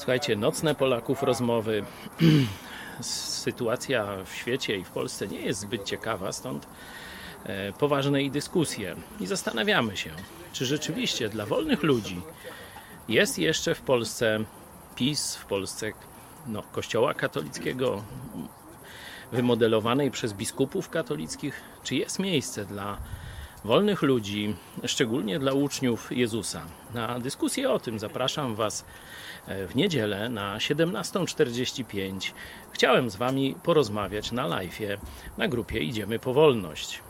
Słuchajcie, nocne Polaków rozmowy. Sytuacja w świecie i w Polsce nie jest zbyt ciekawa, stąd e, poważne dyskusje. I zastanawiamy się, czy rzeczywiście dla wolnych ludzi jest jeszcze w Polsce PiS, w Polsce no, Kościoła katolickiego, wymodelowanej przez biskupów katolickich, czy jest miejsce dla wolnych ludzi, szczególnie dla uczniów Jezusa. Na dyskusję o tym zapraszam Was w niedzielę na 17.45. Chciałem z Wami porozmawiać na live na grupie Idziemy po Wolność.